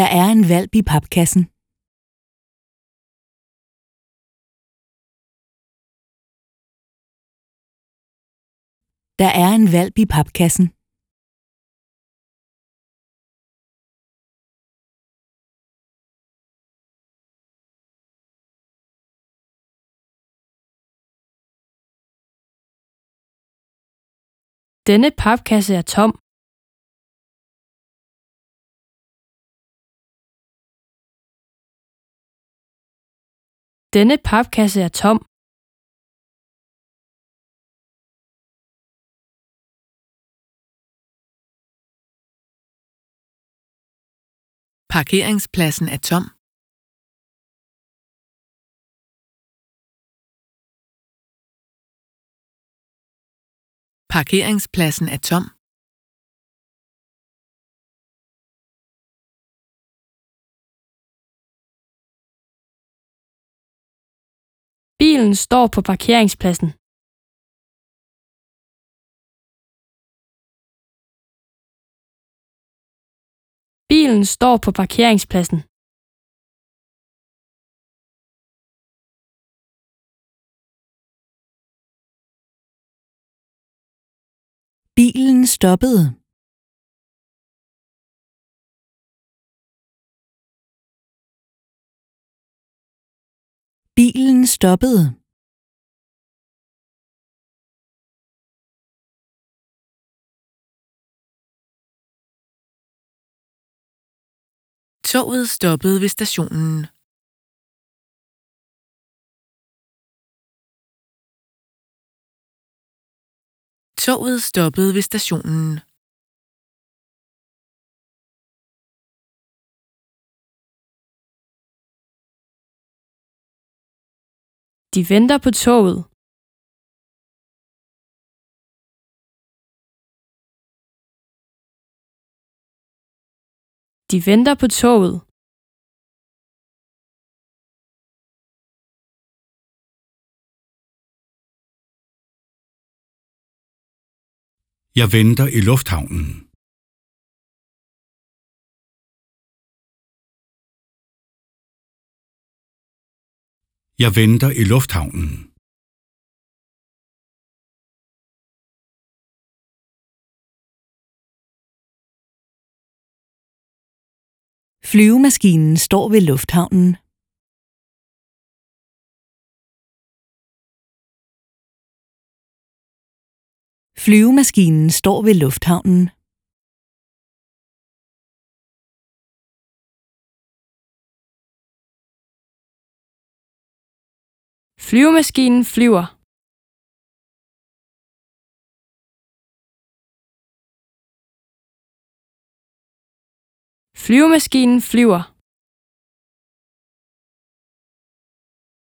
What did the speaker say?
Der er en valp i papkassen. Der er en valp i papkassen. Denne papkasse er tom. Denne papkasse er tom. Parkeringspladsen er tom. Parkeringspladsen er tom. Bilen står på parkeringspladsen. Bilen står på parkeringspladsen. Bilen stoppede. Bilen stoppede. Toget stoppede ved stationen. Toget stoppede ved stationen. De venter på toget. De venter på toget. Jeg venter i lufthavnen. Jeg venter i lufthavnen. Flyvemaskinen står ved lufthavnen. Flyvemaskinen står ved lufthavnen. Flyvemaskinen flyver. Flyvemaskinen flyver.